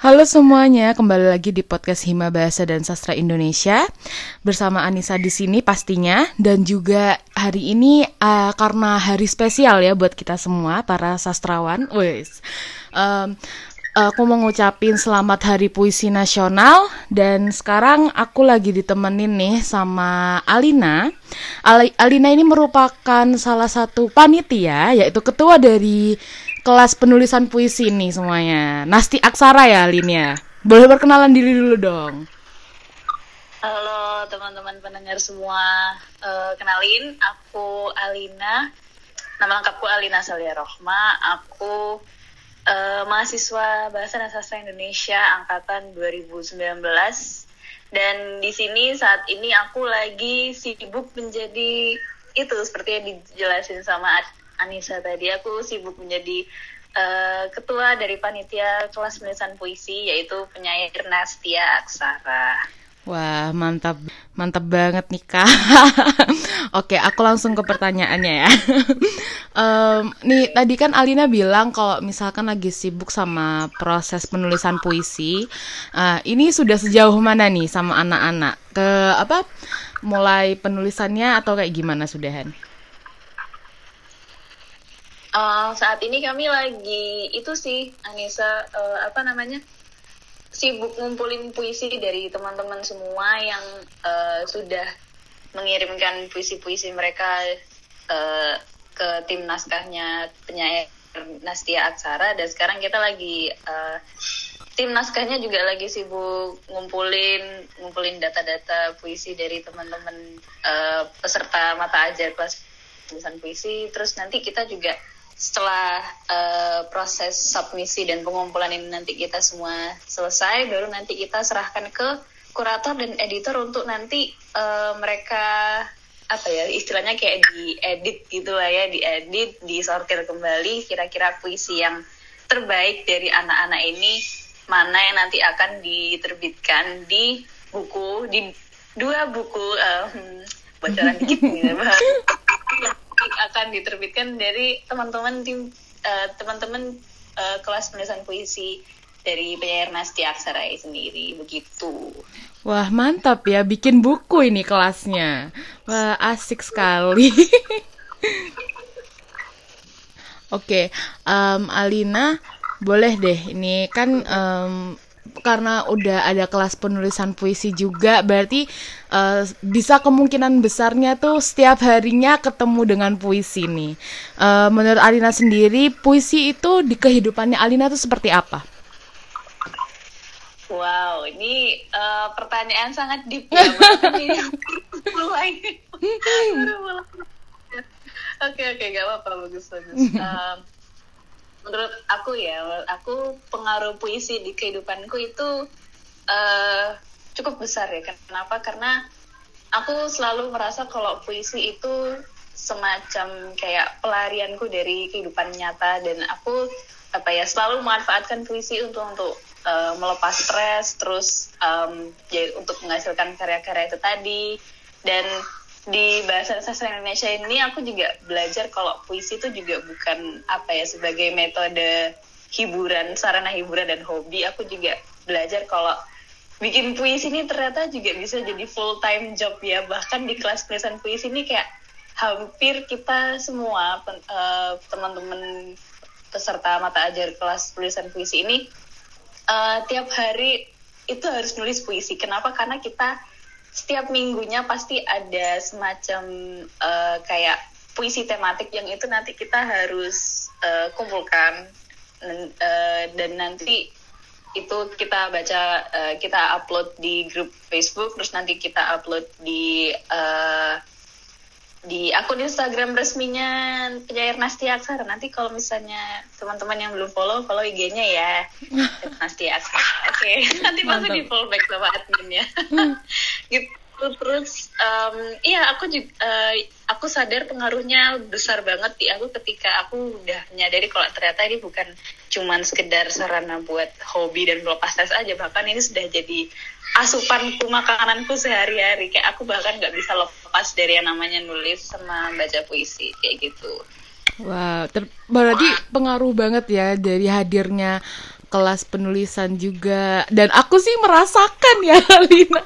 Halo semuanya, kembali lagi di podcast Hima Bahasa dan Sastra Indonesia bersama Anissa di sini pastinya dan juga hari ini uh, karena hari spesial ya buat kita semua para sastrawan, wes. Um, aku mau ngucapin selamat Hari Puisi Nasional dan sekarang aku lagi ditemenin nih sama Alina. Alina ini merupakan salah satu panitia yaitu ketua dari kelas penulisan puisi nih semuanya. Nasti Aksara ya Alin Boleh perkenalan diri dulu dong. Halo teman-teman pendengar semua. Uh, kenalin, aku Alina. Nama lengkapku Alina Salia Rohma. Aku uh, mahasiswa Bahasa dan Sastra Indonesia angkatan 2019. Dan di sini saat ini aku lagi sibuk menjadi itu seperti yang dijelasin sama Anissa tadi aku sibuk menjadi uh, ketua dari panitia kelas penulisan puisi yaitu penyair Nastia Aksara. Wah, mantap. Mantap banget nih, Kak. Oke, aku langsung ke pertanyaannya ya. um, nih, tadi kan Alina bilang kalau misalkan lagi sibuk sama proses penulisan puisi, uh, ini sudah sejauh mana nih sama anak-anak? Ke apa? Mulai penulisannya atau kayak gimana sudahan? Uh, saat ini kami lagi itu sih Anissa uh, apa namanya sibuk ngumpulin puisi dari teman-teman semua yang uh, sudah mengirimkan puisi-puisi mereka uh, ke tim naskahnya penyair Nastia Aksara. Dan sekarang kita lagi uh, tim naskahnya juga lagi sibuk ngumpulin ngumpulin data-data puisi dari teman-teman uh, peserta mata ajar kelas tulisan puisi. Terus nanti kita juga setelah uh, proses submisi dan pengumpulan ini nanti kita semua selesai, baru nanti kita serahkan ke kurator dan editor untuk nanti uh, mereka apa ya istilahnya kayak diedit gitu lah ya, diedit, disortir kembali kira-kira puisi yang terbaik dari anak-anak ini mana yang nanti akan diterbitkan di buku di dua buku um, bocoran dikit nih akan diterbitkan dari teman-teman tim uh, teman-teman uh, kelas penulisan puisi dari penyair Nasti Aksara sendiri begitu. Wah mantap ya bikin buku ini kelasnya. Wah asik sekali. Oke, okay, um, Alina boleh deh ini kan um, karena udah ada kelas penulisan puisi juga berarti uh, bisa kemungkinan besarnya tuh setiap harinya ketemu dengan puisi nih. Uh, menurut Alina sendiri puisi itu di kehidupannya Alina tuh seperti apa? Wow, ini uh, pertanyaan sangat deep ya. mulai. Oke oke, gak apa-apa, bagus bagus. Um, menurut aku ya aku pengaruh puisi di kehidupanku itu uh, cukup besar ya. Kenapa? Karena aku selalu merasa kalau puisi itu semacam kayak pelarianku dari kehidupan nyata dan aku apa ya selalu memanfaatkan puisi untuk untuk uh, melepas stres terus um, ya untuk menghasilkan karya-karya itu tadi. Dan di bahasa sastra Indonesia ini aku juga belajar kalau puisi itu juga bukan apa ya sebagai metode hiburan sarana hiburan dan hobi. Aku juga belajar kalau bikin puisi ini ternyata juga bisa jadi full time job ya. Bahkan di kelas tulisan puisi ini kayak hampir kita semua uh, teman-teman peserta mata ajar kelas tulisan puisi ini uh, tiap hari itu harus nulis puisi. Kenapa? Karena kita setiap minggunya pasti ada semacam uh, kayak puisi tematik yang itu nanti kita harus uh, kumpulkan uh, dan nanti itu kita baca uh, kita upload di grup Facebook terus nanti kita upload di uh, di akun Instagram resminya penyair Nasti Aksara. Nanti kalau misalnya teman-teman yang belum follow, follow IG-nya ya Nasti Aksara. Oke, okay. nanti pasti di follow back sama adminnya. gitu. Terus um, iya aku juga uh, aku sadar pengaruhnya besar banget di aku ketika aku udah menyadari kalau ternyata ini bukan cuman sekedar sarana buat hobi dan melepas stres aja. Bahkan ini sudah jadi asupanku makananku sehari-hari. Kayak aku bahkan nggak bisa lepas dari yang namanya nulis sama baca puisi kayak gitu. Wow, ter berarti pengaruh banget ya dari hadirnya kelas penulisan juga. Dan aku sih merasakan ya Alina.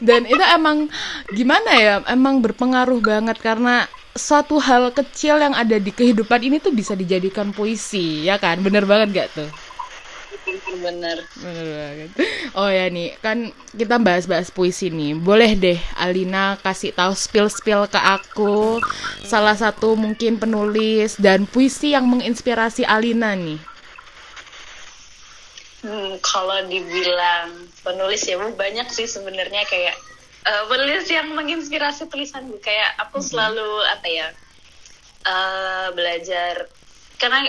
Dan itu emang gimana ya emang berpengaruh banget. Karena suatu hal kecil yang ada di kehidupan ini tuh bisa dijadikan puisi ya kan? Bener banget gak tuh? Bener. Bener banget. Oh ya nih kan kita bahas-bahas puisi nih. Boleh deh Alina kasih tahu spill spill ke aku. Salah satu mungkin penulis dan puisi yang menginspirasi Alina nih Hmm, kalau dibilang penulis ya banyak sih sebenarnya kayak uh, penulis yang menginspirasi tulisan kayak aku selalu apa ya uh, belajar. Karena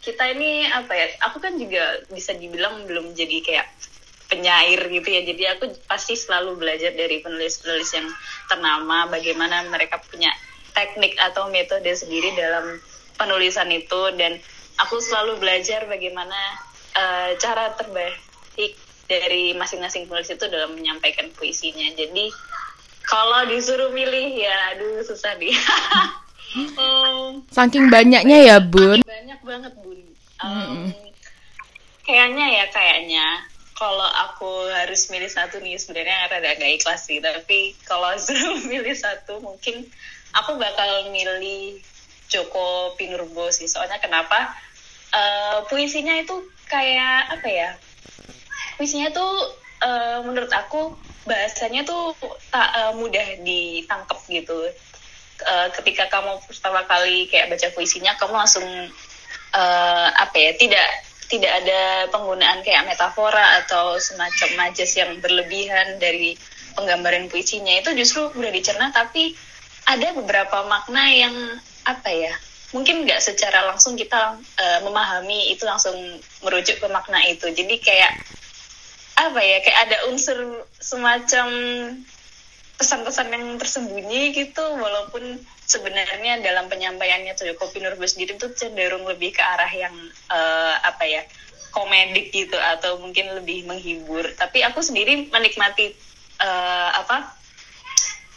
kita ini apa ya aku kan juga bisa dibilang belum jadi kayak penyair gitu ya. Jadi aku pasti selalu belajar dari penulis-penulis yang ternama bagaimana mereka punya teknik atau metode sendiri dalam penulisan itu. Dan aku selalu belajar bagaimana uh, cara terbaik dari masing-masing penulis itu dalam menyampaikan puisinya. Jadi kalau disuruh milih ya aduh susah deh. um, Saking banyaknya ya, Bun. Banyak banget, Bun. Um, mm Kayaknya ya kayaknya kalau aku harus milih satu nih sebenarnya rada gak ikhlas sih. Tapi kalau suruh milih satu mungkin aku bakal milih Joko Pinurbo sih. Soalnya kenapa? Uh, puisinya itu kayak apa ya puisinya tuh uh, menurut aku bahasanya tuh tak uh, mudah ditangkap gitu. Uh, ketika kamu pertama kali kayak baca puisinya kamu langsung uh, apa ya tidak tidak ada penggunaan kayak metafora atau semacam majas yang berlebihan dari penggambaran puisinya. Itu justru mudah dicerna tapi ada beberapa makna yang apa ya mungkin nggak secara langsung kita uh, memahami itu langsung merujuk ke makna itu. Jadi kayak apa ya kayak ada unsur semacam pesan-pesan yang tersembunyi gitu walaupun sebenarnya dalam penyampaiannya tuh Joko Nurbo sendiri tuh cenderung lebih ke arah yang uh, apa ya komedik gitu atau mungkin lebih menghibur. Tapi aku sendiri menikmati uh, apa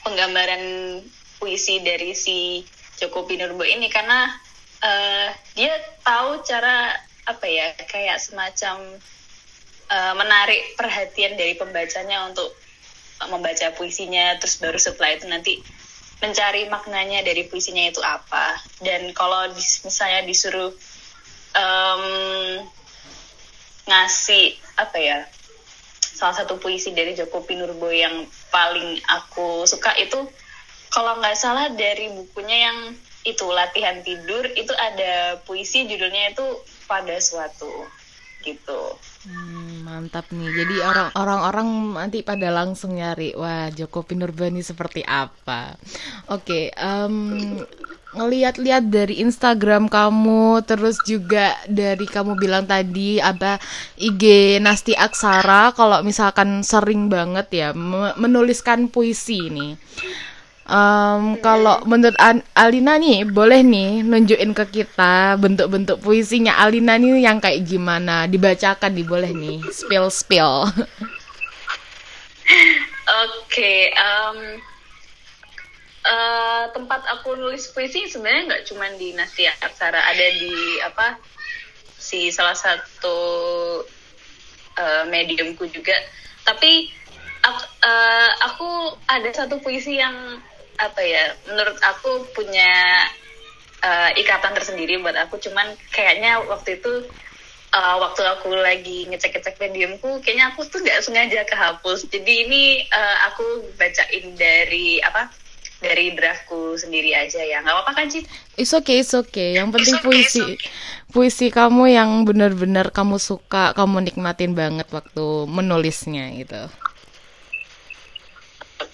penggambaran puisi dari si Joko Pinurbo ini karena uh, dia tahu cara apa ya kayak semacam uh, menarik perhatian dari pembacanya untuk membaca puisinya terus baru setelah itu nanti mencari maknanya dari puisinya itu apa. Dan kalau misalnya disuruh um, ngasih apa ya salah satu puisi dari Joko Pinurbo yang paling aku suka itu kalau nggak salah dari bukunya yang itu latihan tidur itu ada puisi judulnya itu pada suatu gitu. Hmm, mantap nih. Jadi orang-orang orang nanti pada langsung nyari, wah Joko Pinurbani seperti apa. Oke, okay, um, ngeliat-liat dari Instagram kamu, terus juga dari kamu bilang tadi apa IG Nasti Aksara, kalau misalkan sering banget ya menuliskan puisi nih. Um, kalau menurut Alina nih, boleh nih nunjukin ke kita bentuk-bentuk puisinya Alina nih yang kayak gimana? Dibacakan nih, boleh nih. Spill spill. Oke, okay, um, uh, tempat aku nulis puisi sebenarnya nggak cuma di Nastia Aksara, ada di apa si salah satu uh, mediumku juga. Tapi aku, uh, aku ada satu puisi yang apa ya menurut aku punya uh, ikatan tersendiri buat aku cuman kayaknya waktu itu uh, waktu aku lagi ngecek-ngecek mediumku kayaknya aku tuh nggak sengaja kehapus jadi ini uh, aku bacain dari apa dari draftku sendiri aja ya nggak apa-apa kan Cid? It's okay, it's okay. Yang penting okay, puisi okay. puisi kamu yang benar-benar kamu suka, kamu nikmatin banget waktu menulisnya gitu.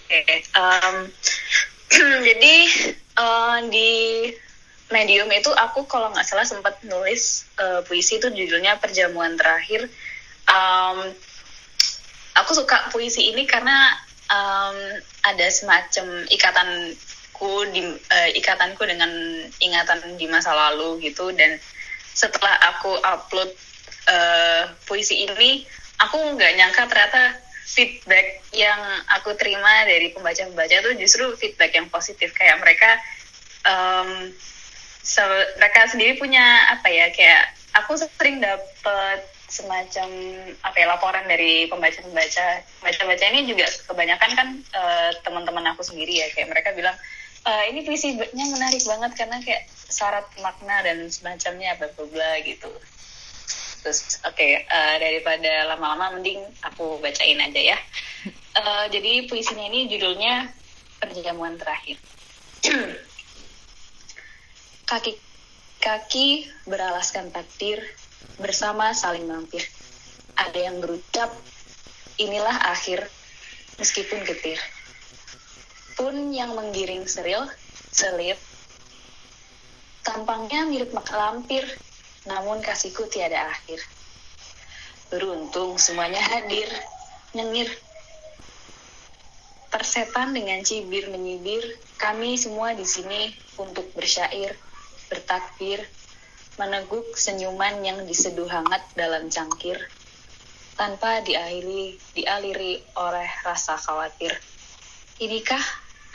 Okay. um, jadi uh, di medium itu aku kalau nggak salah sempat nulis uh, puisi itu judulnya perjamuan terakhir um, aku suka puisi ini karena um, ada semacam ikatanku di uh, ikatanku dengan ingatan di masa lalu gitu dan setelah aku upload uh, puisi ini aku nggak nyangka ternyata feedback yang aku terima dari pembaca-pembaca itu justru feedback yang positif. Kayak mereka um, so, mereka sendiri punya apa ya kayak aku sering dapet semacam apa ya laporan dari pembaca-pembaca. Baca-baca ini juga kebanyakan kan uh, teman-teman aku sendiri ya. Kayak mereka bilang uh, ini puisinya menarik banget karena kayak syarat makna dan semacamnya bla bla gitu terus oke okay, uh, daripada lama-lama mending aku bacain aja ya uh, jadi puisinya ini judulnya perjamuan terakhir kaki kaki beralaskan takdir bersama saling mampir. Ada yang berucap, inilah akhir, meskipun getir. Pun yang menggiring seril, selip, tampangnya mirip mak lampir, namun kasihku tiada akhir. Beruntung semuanya hadir, nyengir. Persetan dengan cibir menyibir, kami semua di sini untuk bersyair, bertakbir, meneguk senyuman yang diseduh hangat dalam cangkir, tanpa dialiri, dialiri oleh rasa khawatir. Inikah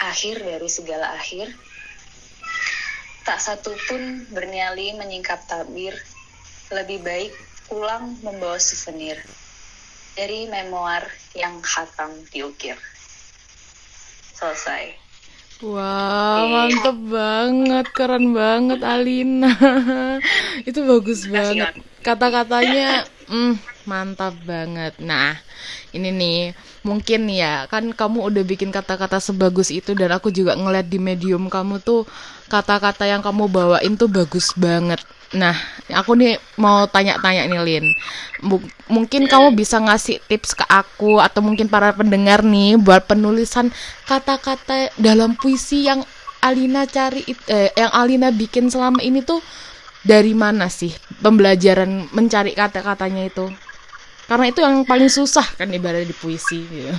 akhir dari segala akhir? Tak satu pun bernyali menyingkap tabir, lebih baik pulang membawa souvenir dari memoir yang khatam diukir. Selesai. Wow, mantep banget, keren banget Alina. Itu bagus banget. Kata-katanya, mm, mantap banget. Nah, ini nih, mungkin ya, kan kamu udah bikin kata-kata sebagus itu dan aku juga ngeliat di medium kamu tuh kata-kata yang kamu bawain tuh bagus banget. Nah, aku nih mau tanya-tanya nih Lin. M mungkin kamu bisa ngasih tips ke aku atau mungkin para pendengar nih buat penulisan kata-kata dalam puisi yang Alina cari eh, yang Alina bikin selama ini tuh dari mana sih pembelajaran mencari kata-katanya itu? Karena itu yang paling susah kan ibarat di puisi gitu.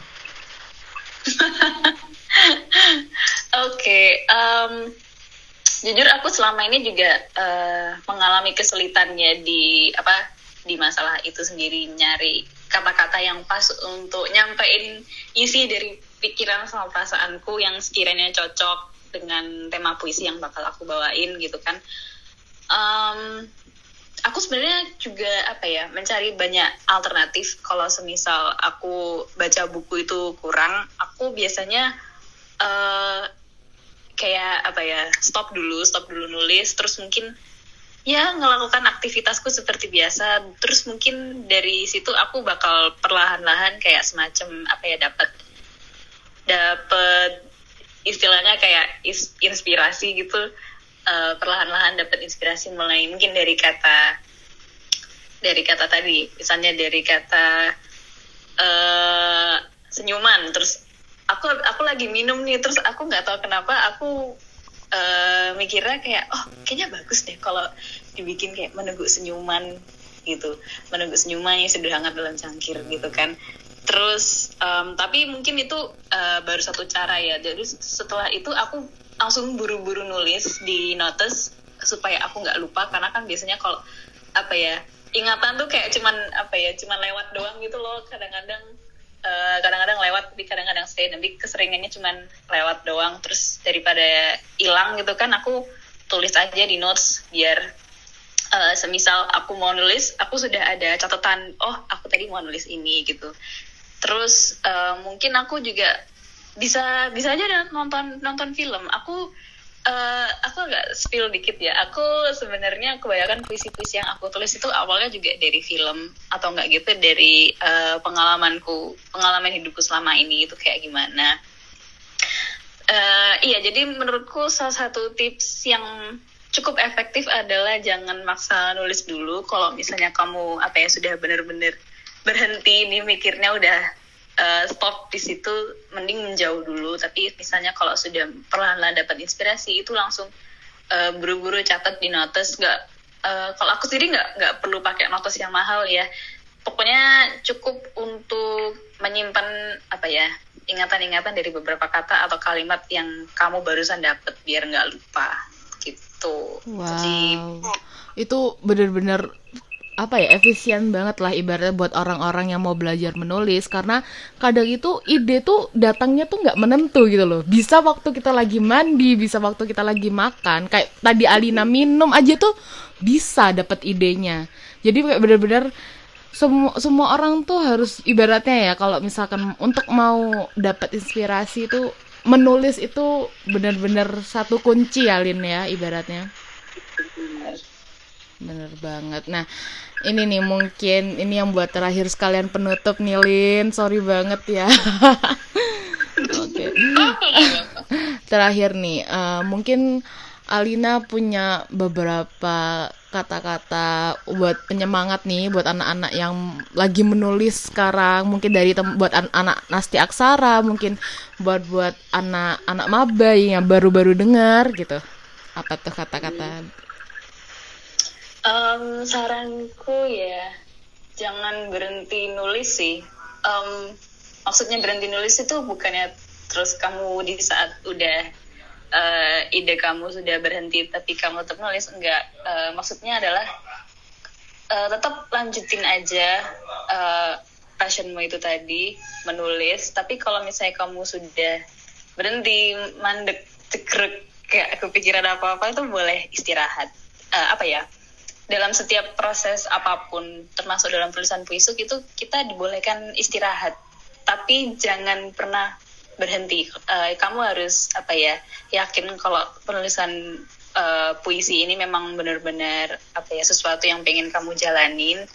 Oke, okay, um, jujur aku selama ini juga uh, mengalami kesulitannya di apa di masalah itu sendiri nyari kata-kata yang pas untuk nyampein isi dari pikiran sama perasaanku yang sekiranya cocok dengan tema puisi yang bakal aku bawain gitu kan um, aku sebenarnya juga apa ya mencari banyak alternatif. Kalau semisal aku baca buku itu kurang aku biasanya uh, kayak apa ya stop dulu stop dulu nulis. Terus mungkin ya melakukan aktivitasku seperti biasa. Terus mungkin dari situ aku bakal perlahan-lahan kayak semacam apa ya dapat dapat istilahnya kayak inspirasi gitu. Uh, perlahan-lahan dapat inspirasi mulai mungkin dari kata dari kata tadi. Misalnya dari kata uh, senyuman. Terus aku aku lagi minum nih. Terus aku nggak tahu kenapa aku uh, mikirnya kayak oh kayaknya bagus deh kalau dibikin kayak meneguk senyuman gitu. Meneguk senyuman yang sederhana dalam cangkir gitu kan. Terus um, tapi mungkin itu uh, baru satu cara ya. Jadi setelah itu aku langsung buru-buru nulis di notes supaya aku nggak lupa. Karena kan biasanya kalau apa ya ingatan tuh kayak cuman apa ya cuman lewat doang gitu loh. Kadang-kadang kadang eh, kadang-kadang lewat tapi kadang-kadang stay. Tapi keseringannya cuman lewat doang. Terus daripada hilang gitu kan aku tulis aja di notes biar uh, semisal aku mau nulis aku sudah ada catatan oh aku tadi mau nulis ini gitu. Terus uh, mungkin aku juga bisa bisa aja nonton nonton film. Aku uh, aku agak spill dikit ya. Aku sebenarnya kebanyakan puisi-puisi yang aku tulis itu awalnya juga dari film atau enggak gitu dari uh, pengalamanku, pengalaman hidupku selama ini itu kayak gimana. Uh, iya, jadi menurutku salah satu tips yang cukup efektif adalah jangan maksa nulis dulu. Kalau misalnya kamu apa ya sudah benar-benar berhenti nih mikirnya udah uh, stop di situ mending menjauh dulu. Tapi misalnya kalau sudah perlahan-lahan dapat inspirasi itu langsung uh, buru-buru catat di notes. Nggak uh, kalau aku sendiri nggak nggak perlu pakai notes yang mahal ya. Pokoknya cukup untuk menyimpan apa ya ingatan-ingatan dari beberapa kata atau kalimat yang kamu barusan dapat biar nggak lupa. Gitu. Wow. Jadi, itu benar-benar apa ya efisien banget lah ibaratnya buat orang-orang yang mau belajar menulis. Karena kadang itu ide tuh datangnya tuh nggak menentu gitu loh. Bisa waktu kita lagi mandi bisa waktu kita lagi makan. Kayak tadi Alina minum aja tuh bisa dapat idenya. Jadi kayak bener-bener semua semua orang tuh harus ibaratnya ya kalau misalkan untuk mau dapat inspirasi itu menulis itu benar-benar satu kunci ya Lin ya ibaratnya bener banget. Nah ini nih mungkin ini yang buat terakhir sekalian penutup nih Lin. Sorry banget ya. Oke. Terakhir nih uh, mungkin Alina punya beberapa kata-kata buat penyemangat nih buat anak-anak yang lagi menulis sekarang. Mungkin dari buat an anak Nasti Aksara mungkin buat buat anak-anak maba yang baru-baru dengar gitu. Apa tuh kata-kata Um, saranku ya jangan berhenti nulis sih. Um, maksudnya berhenti nulis itu bukannya terus kamu di saat udah uh, ide kamu sudah berhenti tapi kamu tetap nulis enggak. Uh, maksudnya adalah uh, tetap lanjutin aja uh, passionmu itu tadi menulis. Tapi kalau misalnya kamu sudah berhenti mandek cekrek kayak kepikiran apa apa itu boleh istirahat. Uh, apa ya? Dalam setiap proses apa pun termasuk dalam tulisan puisi itu kita dibolehkan istirahat. Tapi jangan pernah berhenti. Uh, kamu harus apa ya yakin kalau penulisan uh, puisi ini memang benar-benar apa ya sesuatu yang pengen kamu jalanin.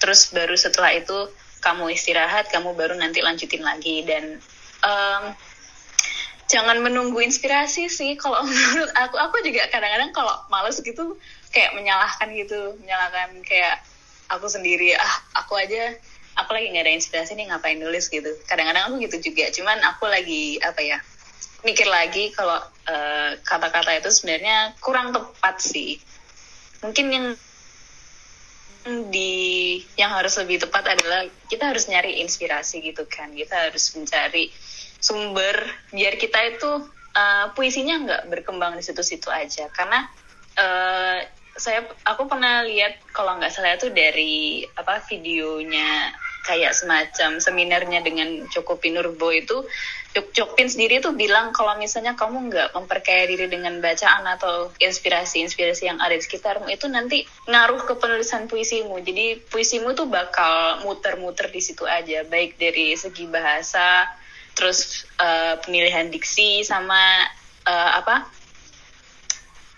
Terus baru setelah itu kamu istirahat kamu baru nanti lanjutin lagi. Dan um, jangan menunggu inspirasi sih. Kalau menurut aku aku juga kadang-kadang kalau males gitu kayak menyalahkan gitu menyalahkan kayak aku sendiri ah aku aja aku lagi nggak ada inspirasi nih ngapain nulis? gitu. Kadang-kadang aku gitu juga cuman aku lagi apa ya mikir lagi kalau uh, kata-kata itu sebenarnya kurang tepat sih. Mungkin yang di yang harus lebih tepat adalah kita harus nyari inspirasi gitu kan. Kita harus mencari sumber biar kita itu uh, puisinya nggak berkembang di situ-situ aja. Karena uh, saya aku pernah lihat kalau nggak salah itu dari apa videonya kayak semacam seminarnya dengan Joko Pinurbo itu Jok Jokpin sendiri tuh bilang kalau misalnya kamu nggak memperkaya diri dengan bacaan atau inspirasi-inspirasi yang ada di sekitarmu itu nanti ngaruh ke penulisan puisimu. Jadi puisimu tuh bakal muter-muter di situ aja. Baik dari segi bahasa terus uh, pemilihan diksi sama uh, apa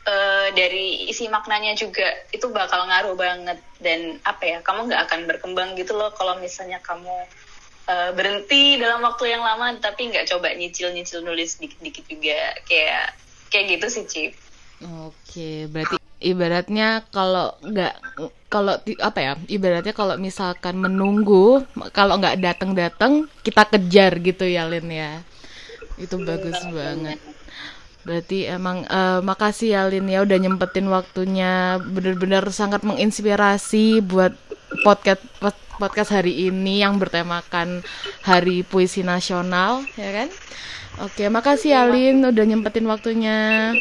uh, dari isi maknanya juga itu bakal ngaruh banget. Dan apa ya kamu nggak akan berkembang gitu loh kalau misalnya kamu uh, berhenti dalam waktu yang lama tapi nggak coba nyicil-nyicil nulis dikit-dikit juga. Kayak kayak gitu sih Cip. Oke, berarti ibaratnya kalau nggak kalau apa ya ibaratnya kalau misalkan menunggu kalau nggak datang datang kita kejar gitu ya Lin ya. Itu bagus banget Berarti emang uh, makasih ya Lin ya udah nyempetin waktunya bener-bener sangat menginspirasi buat podcast podcast hari ini yang bertemakan Hari Puisi Nasional ya kan. Oke, makasih ya Lin udah nyempetin waktunya.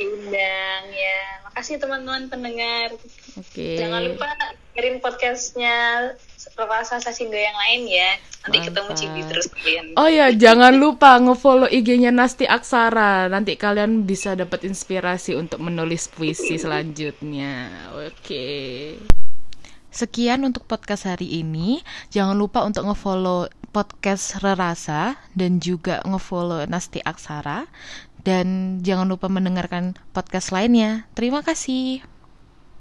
Undang ya. Makasih teman-teman pendengar. Oke. Jangan lupa kirim podcastnya rasa Sasindo yang lain ya. Nanti Mantap. ketemu Cibi terus kalian. Oh ya, jangan lupa ngefollow IG-nya Nasti Aksara. Nanti kalian bisa dapat inspirasi untuk menulis puisi selanjutnya. Oke. Sekian untuk podcast hari ini. Jangan lupa untuk ngefollow podcast Rerasa dan juga ngefollow Nasti Aksara dan jangan lupa mendengarkan podcast lainnya. Terima kasih.